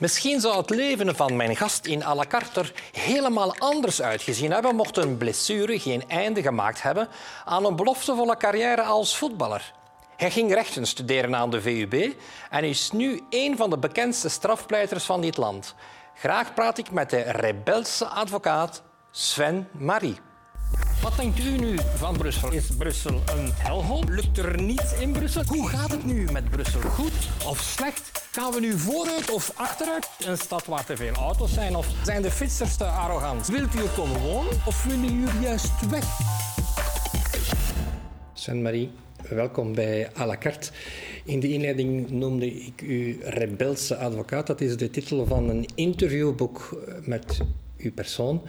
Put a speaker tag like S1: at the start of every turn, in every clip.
S1: Misschien zou het leven van mijn gast in à la carte er helemaal anders uitgezien hebben mocht een blessure geen einde gemaakt hebben aan een beloftevolle carrière als voetballer. Hij ging rechten studeren aan de VUB en is nu een van de bekendste strafpleiters van dit land. Graag praat ik met de rebelse advocaat Sven Marie. Wat denkt u nu van Brussel? Is Brussel een helhol? Lukt er niets in Brussel? Hoe gaat het nu met Brussel? Goed of slecht? Gaan we nu vooruit of achteruit? Een stad waar te veel auto's zijn? Of zijn de fietsers te arrogant? Wilt u er komen wonen of willen u er juist weg? Sven-Marie, welkom bij à la carte. In de inleiding noemde ik u rebelse advocaat. Dat is de titel van een interviewboek met uw persoon.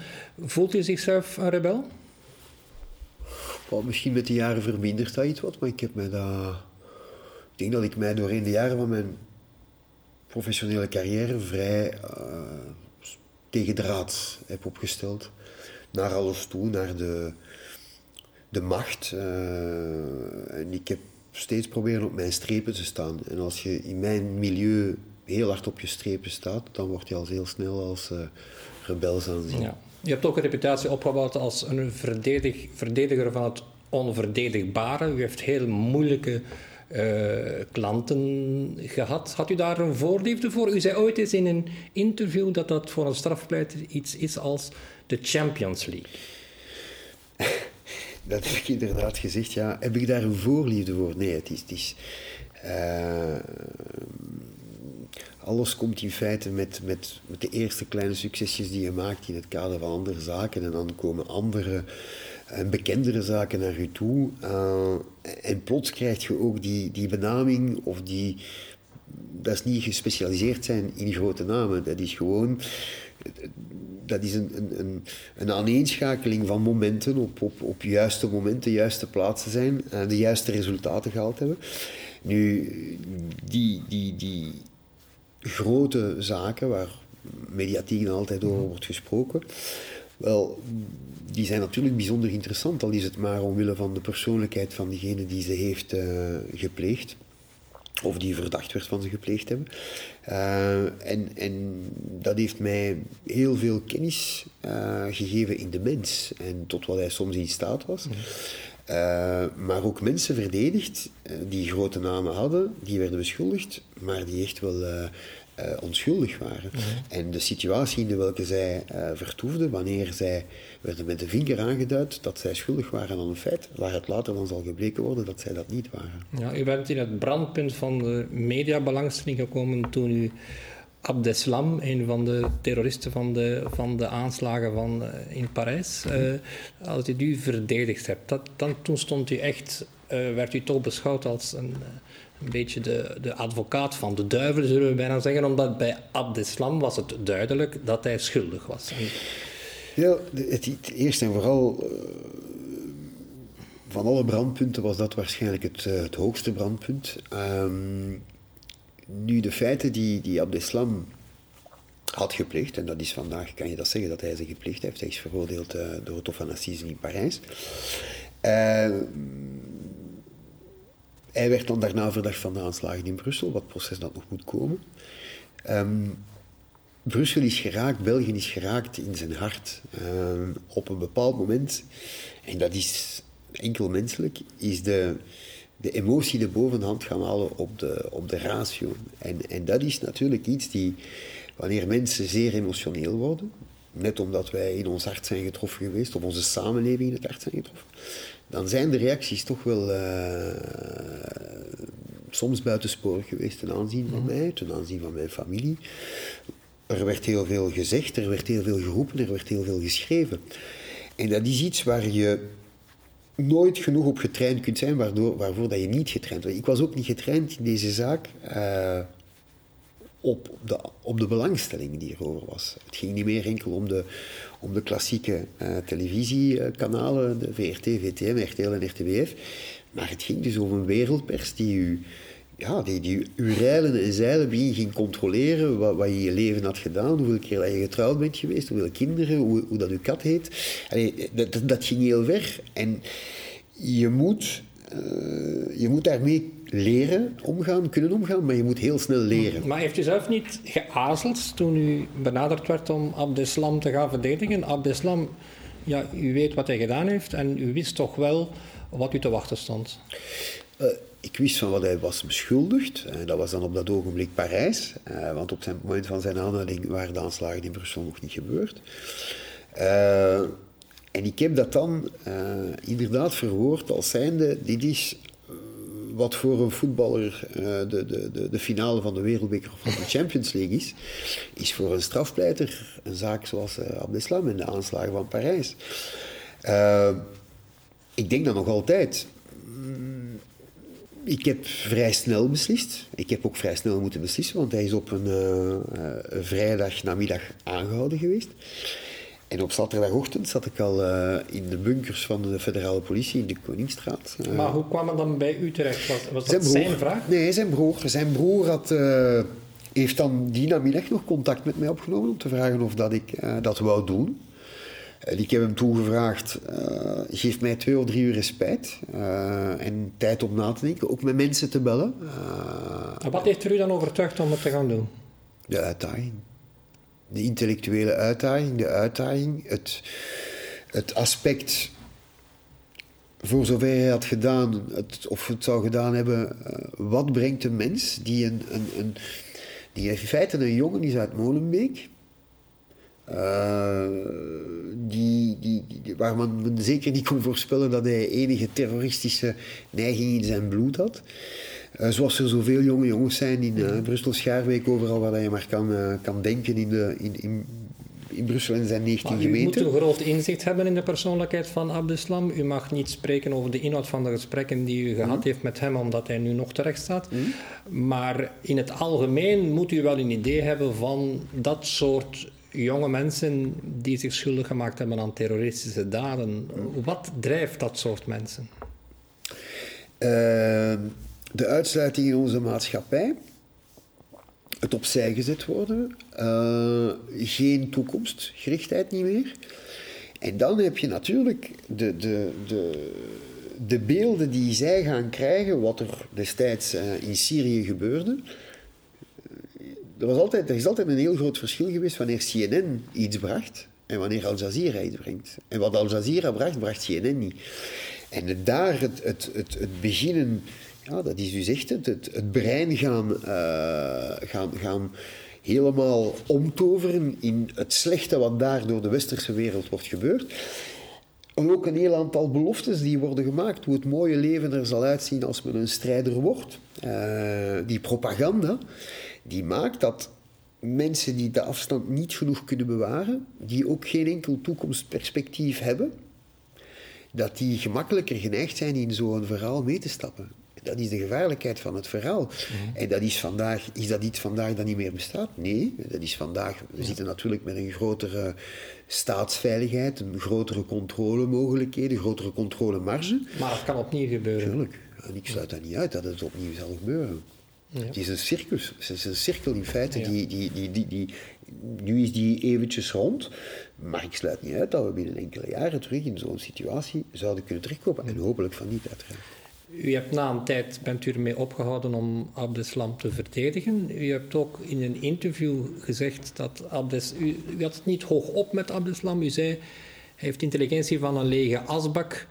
S1: Voelt u zichzelf een rebel?
S2: Misschien met de jaren vermindert dat iets wat, maar ik heb mij dat... Ik denk dat ik mij doorheen de jaren van mijn professionele carrière vrij uh, tegen draad heb opgesteld. Naar alles toe, naar de, de macht. Uh, en ik heb steeds proberen op mijn strepen te staan. En als je in mijn milieu heel hard op je strepen staat, dan word je al heel snel als uh, rebels aanzien. Ja.
S1: Je hebt ook een reputatie opgebouwd als een verdedig, verdediger van het onverdedigbare. U heeft heel moeilijke uh, klanten gehad. Had u daar een voorliefde voor? U zei ooit eens in een interview dat dat voor een strafpleiter iets is als de Champions League.
S2: Dat heb ik inderdaad gezegd, ja. Heb ik daar een voorliefde voor? Nee, het is... Het is uh, alles komt in feite met, met, met de eerste kleine succesjes die je maakt in het kader van andere zaken. En dan komen andere en bekendere zaken naar je toe. Uh, en plots krijg je ook die, die benaming of die... Dat is niet gespecialiseerd zijn in grote namen. Dat is gewoon... Dat is een, een, een aaneenschakeling van momenten op, op, op juiste momenten, juiste plaatsen zijn en de juiste resultaten gehaald hebben. Nu, die, die, die grote zaken waar mediatiek altijd over wordt gesproken, wel, die zijn natuurlijk bijzonder interessant, al is het maar omwille van de persoonlijkheid van degene die ze heeft uh, gepleegd. Of die verdacht werd van ze gepleegd hebben. Uh, en, en dat heeft mij heel veel kennis uh, gegeven in de mens en tot wat hij soms in staat was. Maar ook mensen verdedigd die grote namen hadden, die werden beschuldigd, maar die echt wel uh, onschuldig waren. Mhm. En de situatie in de welke zij vertoefden, wanneer zij werden met de vinger aangeduid dat zij schuldig waren aan een feit, waar het later dan zal gebleken worden dat zij dat niet waren.
S1: Ja, u bent in het brandpunt van de mediabelangstelling gekomen toen u Abdeslam, een van de terroristen van de, van de aanslagen van, uh, in Parijs, als u die verdedigd hebt. Dat, dan, toen stond u echt, werd u toch beschouwd als een een beetje de, de advocaat van de duivel, zullen we bijna zeggen, omdat bij Abdeslam was het duidelijk dat hij schuldig was.
S2: Ja, het, het eerst en vooral van alle brandpunten was dat waarschijnlijk het, het hoogste brandpunt. Um, nu, de feiten die, die Abdeslam had gepleegd, en dat is vandaag, kan je dat zeggen, dat hij ze gepleegd heeft. Hij is veroordeeld uh, door het Hof van Assise in Parijs. Hij werd dan daarna verdacht van de aanslagen in Brussel, wat proces dat nog moet komen. Um, Brussel is geraakt, België is geraakt in zijn hart. Um, op een bepaald moment, en dat is enkel menselijk, is de, de emotie de bovenhand gaan halen op de, op de ratio. En, en dat is natuurlijk iets die, wanneer mensen zeer emotioneel worden, net omdat wij in ons hart zijn getroffen geweest, of onze samenleving in het hart zijn getroffen, dan zijn de reacties toch wel uh, soms buitensporig geweest ten aanzien van mhm. mij, ten aanzien van mijn familie. Er werd heel veel gezegd, er werd heel veel geroepen, er werd heel veel geschreven. En dat is iets waar je nooit genoeg op getraind kunt zijn, waardoor, waarvoor dat je niet getraind wordt. Ik was ook niet getraind in deze zaak. Uh, op de, op de belangstelling die erover was. Het ging niet meer enkel om de, om de klassieke uh, televisiekanalen, de VRT, VTM, RTL en RTBF. Maar het ging dus om een wereldpers die u, ja, die, die uw rijlen en zeilen begin ging controleren, wat, wat je in je leven had gedaan, hoeveel keer dat je getrouwd bent geweest, hoeveel kinderen, hoe, hoe dat uw kat heet. Dat, dat, dat ging heel ver. En je moet je moet daarmee leren omgaan, kunnen omgaan, maar je moet heel snel leren.
S1: Maar heeft u zelf niet geazeld toen u benaderd werd om Abdeslam te gaan verdedigen? Abdeslam, ja, u weet wat hij gedaan heeft en u wist toch wel wat u te wachten stond?
S2: Uh, ik wist van wat hij was beschuldigd. Dat was dan op dat ogenblik Parijs. Uh, want op het moment van zijn aanhouding waren de aanslagen in Brussel nog niet gebeurd. Uh, en ik heb dat dan inderdaad verwoord als zijnde, dit is wat voor een voetballer de, de, de, de, finale van de Wereldbeker of van de Champions League is, is voor een strafpleiter een zaak zoals Abdeslam en de aanslagen van Parijs. ik denk dat nog altijd ik heb vrij snel beslist. Ik heb ook vrij snel moeten beslissen, want hij is op een uh, vrijdag namiddag aangehouden geweest. En op zaterdagochtend zat ik al uh, in de bunkers van de federale politie in de Koningsstraat.
S1: maar hoe kwam het dan bij u terecht? Was, was dat zijn, zijn vraag?
S2: Nee, zijn broer. Zijn broer had, heeft dan die namiddag nog contact met mij opgenomen om te vragen of dat ik dat wou doen. En ik heb hem toegevraagd, uh, geef mij twee of drie uur respect uh, en tijd om na te denken, ook met mensen te bellen.
S1: Uh, wat heeft er u dan overtuigd om het te gaan doen?
S2: De uitdaging. De intellectuele uitdaging, de uitdaging, het, het aspect, voor zover hij had gedaan, het, of het zou gedaan hebben, wat brengt een mens die, een, een, een, die in feite een jongen is uit Molenbeek, uh, die, die, die, waar men zeker niet kon voorspellen dat hij enige terroristische neiging in zijn bloed had. Uh, zoals er zoveel jonge jongens zijn in uh, Brussel, Schaarweek, overal waar je maar kan, kan denken in, de, in, in, in Brussel en zijn 19 maar gemeenten.
S1: U moet een groot inzicht hebben in de persoonlijkheid van Abdeslam. U mag niet spreken over de inhoud van de gesprekken die u gehad mhm. heeft met hem, omdat hij nu nog terecht staat. Mhm. Maar in het algemeen moet u wel een idee hebben van dat soort jonge mensen die zich schuldig gemaakt hebben aan terroristische daden. Wat drijft dat soort mensen?
S2: Ehm, de uitsluiting in onze maatschappij, het opzij gezet worden, uh, geen toekomstgerichtheid niet meer. En dan heb je natuurlijk de, de, de, de beelden die zij gaan krijgen, wat er destijds uh, in Syrië gebeurde er, was altijd, er is altijd een heel groot verschil geweest wanneer CNN iets bracht en wanneer Al Jazeera iets brengt. En wat Al Jazeera bracht, bracht CNN niet. En daar het, het, het, het beginnen, ja, dat is dus echt het, het, brein gaan, uh, gaan, gaan helemaal omtoveren in het slechte wat daar door de westerse wereld wordt gebeurd. Ook een heel aantal beloftes die worden gemaakt, hoe het mooie leven er zal uitzien als men een strijder wordt. Uh, die propaganda die maakt dat mensen die de afstand niet genoeg kunnen bewaren, die ook geen enkel toekomstperspectief hebben, dat die gemakkelijker geneigd zijn in zo'n verhaal mee te stappen. Dat is de gevaarlijkheid van het verhaal. Mhm. En dat is, vandaag, is dat iets vandaag dat niet meer bestaat? Nee, dat is vandaag. We zitten natuurlijk met een grotere staatsveiligheid, een grotere controlemogelijkheden, grotere controlemarge.
S1: Maar dat kan opnieuw gebeuren.
S2: Tuurlijk. En ik sluit dat niet uit dat het opnieuw zal gebeuren. Het is een circus. Het is een cirkel in feite. Die, die, die, die, die, nu is die eventjes rond. Maar ik sluit niet uit dat we binnen enkele jaren terug in zo'n situatie zouden kunnen terugkomen. En hopelijk van niet uiteraard.
S1: U hebt na een tijd bent u ermee opgehouden om Abdeslam te verdedigen. U hebt ook in een interview gezegd dat Abdes... U, u had het niet hoog op met Abdeslam. U zei, hij heeft intelligentie van een lege asbak.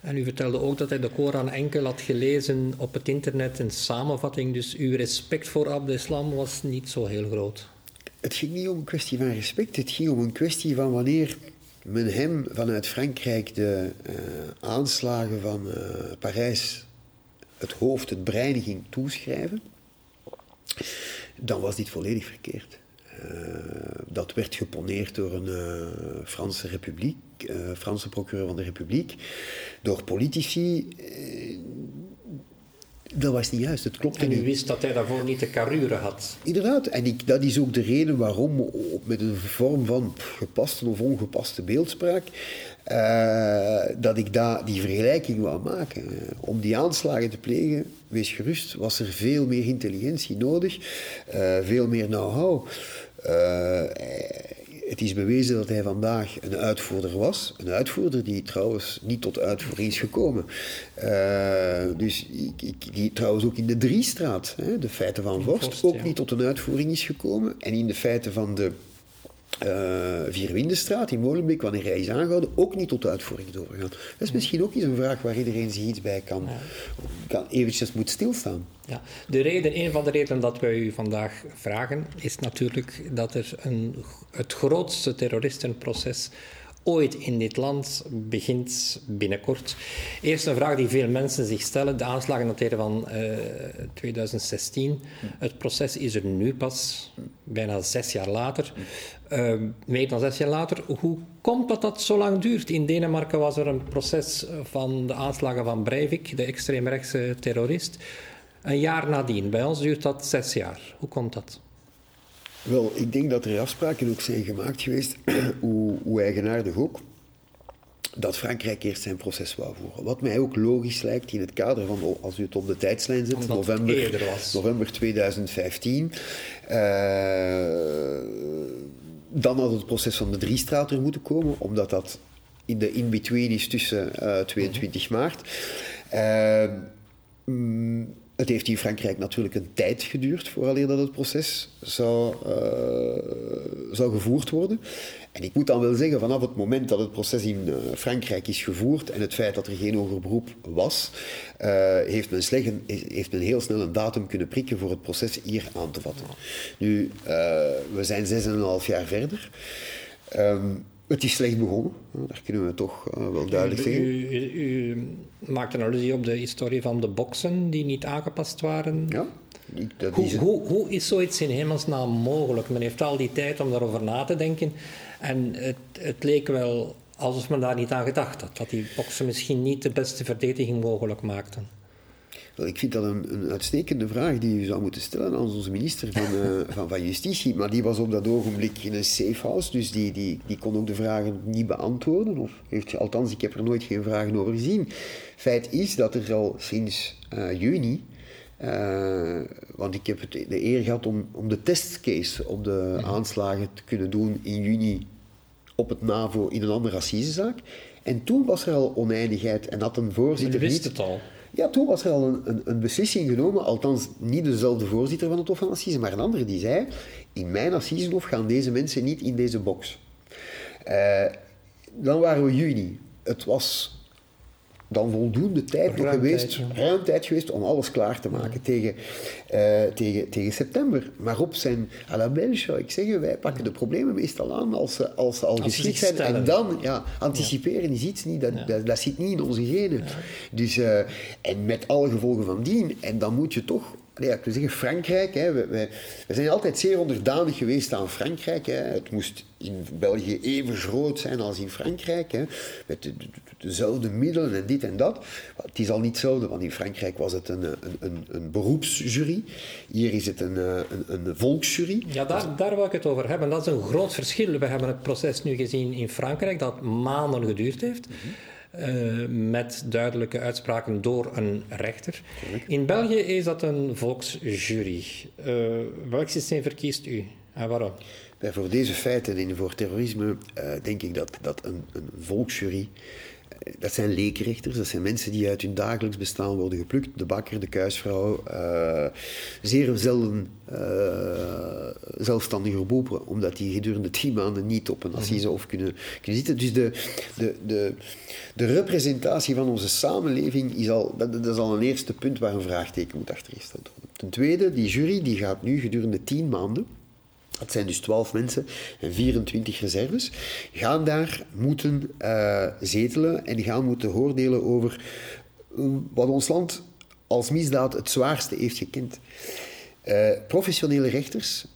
S1: En u vertelde ook dat hij de Koran enkel had gelezen op het internet, een samenvatting. Dus uw respect voor Abdeslam was niet zo heel groot.
S2: Het ging niet om een kwestie van respect, het ging om een kwestie van wanneer men hem vanuit Frankrijk de uh, aanslagen van uh, Parijs het hoofd, het brein ging toeschrijven, dan was dit volledig verkeerd. Uh, dat werd geponeerd door een Franse republiek, Franse procureur van de Republiek, door politici. Eh, dat was niet juist, het klopte
S1: niet.
S2: En
S1: u wist dat hij daarvoor niet de carrure had.
S2: Inderdaad, en ik, dat is ook de reden waarom, met een vorm van gepaste of ongepaste beeldspraak, uh, dat ik daar die vergelijking wou maken. Om die aanslagen te plegen, wees gerust, was er veel meer intelligentie nodig, uh, veel meer know-how. Uh, het is bewezen dat hij vandaag een uitvoerder was. Een uitvoerder die trouwens niet tot uitvoering is gekomen. Uh, dus die trouwens ook in de Driestraat, hè, de feiten van Vorst, ook niet tot een uitvoering is gekomen. En in de feiten van de uh, Vierwindenstraat in Molenbeek, wanneer hij is aangehouden, ook niet tot uitvoering is overgegaan. Dat is misschien ook eens een vraag waar iedereen zich iets bij kan, kan eventjes moet stilstaan.
S1: Ja. De reden, een van de redenen dat wij u vandaag vragen, is natuurlijk dat er een, het grootste terroristenproces ooit in dit land begint binnenkort. Eerst een vraag die veel mensen zich stellen. De aanslagen dateren van uh, 2016. Het proces is er nu pas, bijna zes jaar later. Uh, meer dan zes jaar later. Hoe komt dat dat zo lang duurt? In Denemarken was er een proces van de aanslagen van Breivik, de extreemrechtse terrorist. Een jaar nadien. Bij ons duurt dat zes jaar. Hoe komt dat?
S2: Wel, ik denk dat er afspraken ook zijn gemaakt geweest, hoe, hoe eigenaardig ook, dat Frankrijk eerst zijn proces wou voeren. Wat mij ook logisch lijkt in het kader van, als u het op de tijdslijn zet, november, november 2015. Uh, dan had het proces van de Driestraat er moeten komen, omdat dat in de in-between is tussen uh, 22 maart. Uh, het heeft in Frankrijk natuurlijk een tijd geduurd vooraleer dat het proces zou, uh, zou gevoerd worden. En ik moet dan wel zeggen, vanaf het moment dat het proces in uh, Frankrijk is gevoerd en het feit dat er geen hoger beroep was, uh, heeft, men slecht, heeft men heel snel een datum kunnen prikken voor het proces hier aan te vatten. Nu, we zijn zes en een half jaar verder. Um, het is slecht begonnen, dat kunnen we toch uh, wel duidelijk zeggen.
S1: U, u, u, maakt een allusie op de historie van de boksen die niet aangepast waren.
S2: Ja,
S1: dat hoe, is hoe, hoe, is zoiets in hemelsnaam mogelijk? Men heeft al die tijd om daarover na te denken. En het, het leek wel alsof men daar niet aan gedacht had. Dat die boksen misschien niet de beste verdediging mogelijk maakten.
S2: Ik vind dat een, een, uitstekende vraag die u zou moeten stellen aan onze minister van, uh, van, van, Justitie. Maar die was op dat ogenblik in een safe house, dus die, die, die kon ook de vragen niet beantwoorden. Of heeft, althans, ik heb er nooit geen vragen over gezien. Feit is dat er al sinds uh, juni uh, want ik heb het, de eer gehad om, om de testcase op de mhm. aanslagen te kunnen doen in juni op het NAVO in een andere assisezaak. En toen was er al oneindigheid en had een voorzitter.
S1: Wist het al.
S2: Ja, toen was er al een, een, een, beslissing genomen, althans niet dezelfde voorzitter van het Hof van Assise, maar een andere die zei: In mijn Assisehof gaan deze mensen niet in deze box. Uh, dan waren we juni. Het was dan voldoende tijd nog geweest, ruim tijd geweest om alles klaar te maken tegen, uh, tegen, tegen september. Maar op zijn à la belge zou ik zeggen, wij pakken de problemen meestal aan als ze, als ze al geschikt zijn. En dan, ja, anticiperen is iets niet, dat, dat, dat, zit niet in onze genen. Dus, uh, en met alle gevolgen van dien. En dan moet je toch nee, ik wil zeggen, Frankrijk, hè, we, we, we, zijn altijd zeer onderdanig geweest aan Frankrijk. Hè. Het moest in België even groot zijn als in Frankrijk, hè, met de, de, dezelfde middelen en dit en dat. Het is al niet hetzelfde, want in Frankrijk was het een, een, een, een beroepsjury. Hier is het een, een, een volksjury.
S1: Ja, daar, daar wil ik het over hebben. Dat is een groot verschil. We hebben het proces nu gezien in Frankrijk, dat maanden geduurd heeft. Mm -hmm. Uh, met duidelijke uitspraken door een rechter. In België is dat een volksjury. Uh, welk systeem verkiest u en waarom?
S2: Bij voor deze feiten en voor terrorisme uh, denk ik dat, dat een, een volksjury dat zijn leekrechters, dat zijn mensen die uit hun dagelijks bestaan worden geplukt. De bakker, de kuisvrouw, uh, zeer zelden uh, zelfstandiger beroepen, omdat die gedurende tien maanden niet op een assise of kunnen, kunnen zitten. Dus de, de, de, de representatie van onze samenleving is al, dat, is al een eerste punt waar een vraagteken moet achter worden. Ten tweede, die jury die gaat nu gedurende tien maanden dat zijn dus 12 mensen en 24 reserves, gaan daar moeten uh, zetelen en gaan moeten oordelen over uh, wat ons land als misdaad het zwaarste heeft gekend. Uh, professionele rechters,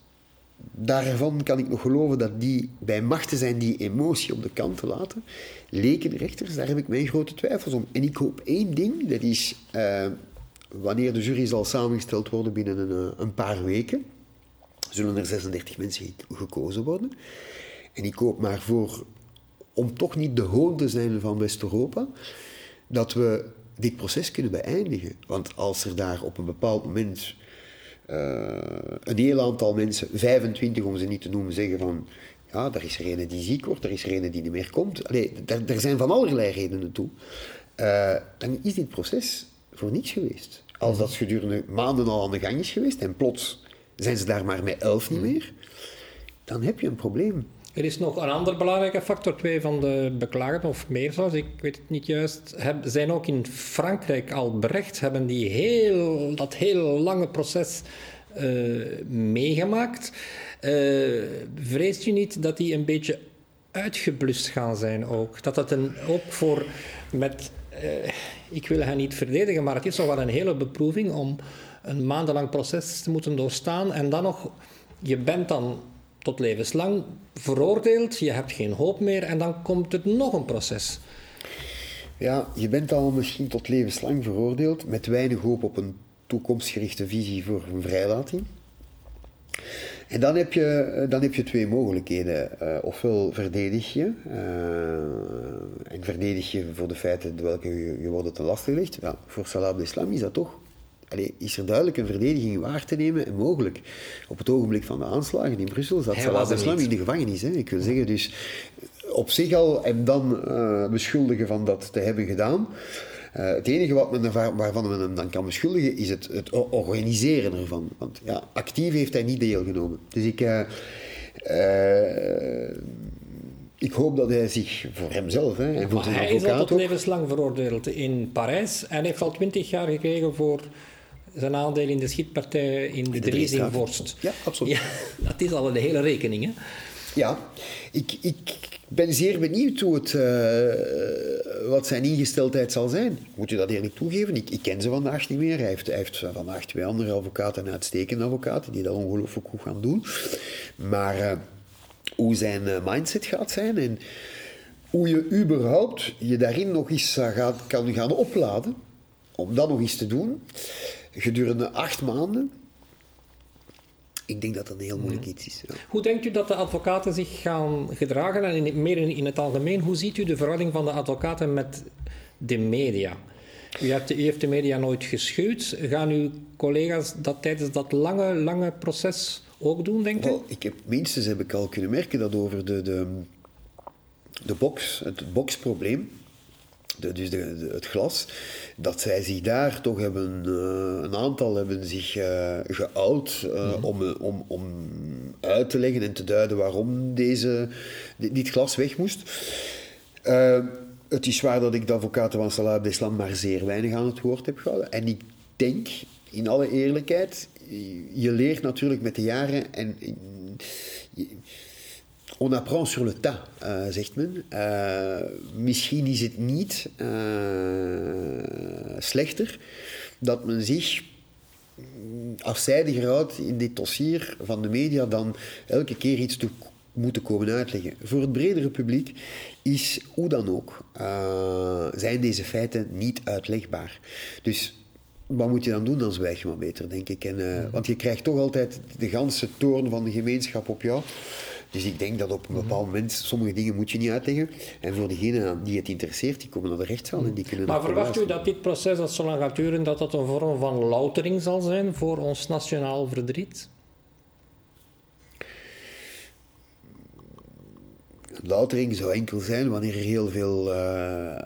S2: daarvan kan ik nog geloven dat die bij machten zijn die emotie op de kant te laten. Lekenrechters, daar heb ik mijn grote twijfels om. En ik hoop één ding, dat is wanneer de jury zal samengesteld worden binnen een, een paar weken zullen er 36 mensen gekozen worden. En ik hoop maar voor, om toch niet de hoon te zijn van West-Europa, dat we dit proces kunnen beëindigen. Want als er daar op een bepaald moment een heel aantal mensen, 25 om ze niet te noemen, zeggen van Ja, er is er een die ziek wordt, er is er een die niet meer komt. Allee, er, er zijn van allerlei redenen toe. Uh, dan is dit proces voor niets geweest. Als dat gedurende maanden al aan de gang is geweest en plots zijn ze daar maar met elf niet meer, dan heb je een probleem.
S1: Er is nog een ander belangrijke factor. Twee van de beklagenden, of meer zelfs, ik weet het niet juist, zijn ook in Frankrijk al berecht. Hebben die heel, dat heel lange proces uh, meegemaakt. Uh, vreest u niet dat die een beetje uitgeblust gaan zijn ook? Dat dat een, ook voor met... Uh, ik wil hen niet verdedigen, maar het is toch wel een hele beproeving om een maandenlang proces te moeten doorstaan en dan nog... Je bent dan tot levenslang veroordeeld, je hebt geen hoop meer en dan komt er nog een proces.
S2: Ja, je bent al misschien tot levenslang veroordeeld met weinig hoop op een toekomstgerichte visie voor een vrijlating. En dan heb je, eh, dan heb je twee mogelijkheden. Uh, ofwel verdedig je, uh, en verdedig je voor de feiten welke je, je worden ten laste gelegd. Ja, voor Salah al-Islam is dat toch Allee, is er duidelijk een verdediging waar te nemen en mogelijk. Op het ogenblik van de aanslagen in Brussel zat Salah al-Islam in de gevangenis. Hè. Ik wil zeggen, dus op zich al en dan uh, beschuldigen van dat te hebben gedaan. Uh, het enige wat men, waarvan men hem dan kan beschuldigen is het, het organiseren ervan. Want ja, actief heeft hij niet deelgenomen. Dus ik, uh, uh, ik hoop dat hij zich voor hemzelf hè, en voor
S1: zijn hij advocaat... Hij is al tot levenslang veroordeeld in Parijs en heeft al twintig jaar gekregen voor zijn aandeel in de schietpartij in de, de Vorst.
S2: Ja, absoluut. Ja,
S1: dat is al een hele rekening, hè?
S2: Ja, ik, ik ben zeer benieuwd hoe het, uh, wat zijn ingesteldheid zal zijn. Moet je dat eerlijk toegeven? Ik, ik ken ze vandaag niet meer. Hij heeft, hij heeft vandaag twee andere advocaten, een uitstekende advocaten, die dat ongelooflijk goed gaan doen. Maar uh, hoe zijn uh, mindset gaat zijn en hoe je überhaupt je daarin nog eens gaat, kan gaan opladen, om dat nog eens te doen, gedurende acht maanden ik denk dat dat een heel moeilijk iets is. Ja.
S1: Hoe denkt u dat de advocaten zich gaan gedragen? En in, meer in, het algemeen, hoe ziet u de verhouding van de advocaten met de media? U, hebt, u heeft de media nooit geschuwd. Gaan uw collega's dat tijdens dat lange, lange proces ook doen, denkt u?
S2: ik heb, minstens heb ik al kunnen merken dat over de, de, de box, het boxprobleem, de, dus de, het glas, dat zij zich daar toch hebben, uh, een aantal hebben zich uh, geout uh, mm om, om, om uit te leggen en te duiden waarom deze, dit, glas weg moest. het is waar dat ik de advocaten van Salah Abdeslam maar zeer weinig aan het woord heb gehouden. En ik denk, in alle eerlijkheid, je leert natuurlijk met de jaren en... Je, On apprend sur le tas, uh, zegt men. Uh, misschien is het niet uh, slechter dat men zich afzijdiger houdt in dit dossier van de media dan elke keer iets te moeten komen uitleggen. Voor het bredere publiek is hoe dan ook, zijn deze feiten niet uitlegbaar. Dus wat moet je dan doen? Dan zwijg je maar beter, denk ik. En, want je krijgt toch altijd de ganse toorn van de gemeenschap op jou. Dus ik denk dat op een bepaald moment sommige dingen moet je niet uitleggen. En voor degenen die het interesseert, die komen naar de rechtszaal en die kunnen
S1: Maar verwacht u dat dit proces dat zo lang gaat duren, dat dat een vorm van loutering zal zijn voor ons nationaal verdriet?
S2: Loutering zou enkel zijn wanneer er heel veel uh,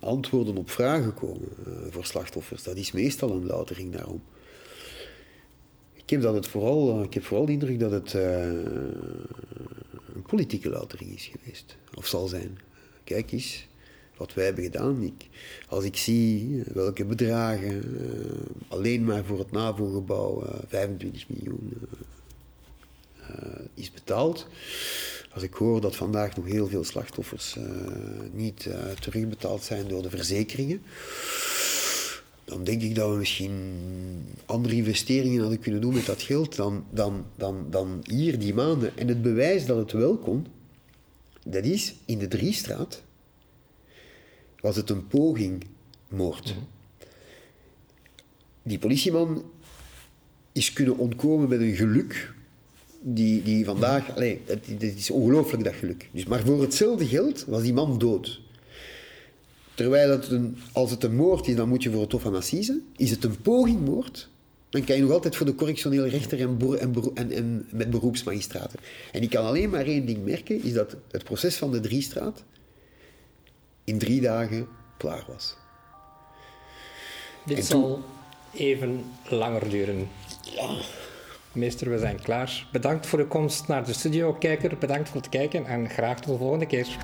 S2: antwoorden op vragen komen uh, voor slachtoffers. Dat is meestal een loutering daarom. Ik heb, dat het vooral, eh, ik heb vooral de indruk dat het uh, een politieke loterie is geweest. Of zal zijn. Kijk eens wat wij hebben gedaan. Ik, als ik zie welke bedragen, alleen maar voor het NAVO-gebouw, 25 miljoen is betaald. Als ik hoor dat vandaag nog heel veel slachtoffers niet terugbetaald zijn door de verzekeringen dan denk ik dat we misschien andere investeringen hadden kunnen doen met dat geld dan, dan, dan, dan hier die maanden. En het bewijs dat het wel kon, dat is in de Driestraat, was het een poging moord. Mhm. Die politieman is kunnen ontkomen met een geluk die, die vandaag... Allez, het, het is ongelooflijk, dat geluk. Dus, maar voor hetzelfde geld was die man dood. Terwijl het een, als het een moord is, dan moet je voor het Hof van Assise. Is het een pogingmoord, Dan kan je nog altijd voor de correctionele rechter en, en, en, en, met beroepsmagistraten. En ik kan alleen maar één ding merken, is dat het proces van de Driestraat in drie dagen klaar was.
S1: Dit zal even langer duren. Ja. Meester, we zijn klaar. Bedankt voor de komst naar de studio. Kijker, bedankt voor het kijken en graag tot de volgende keer.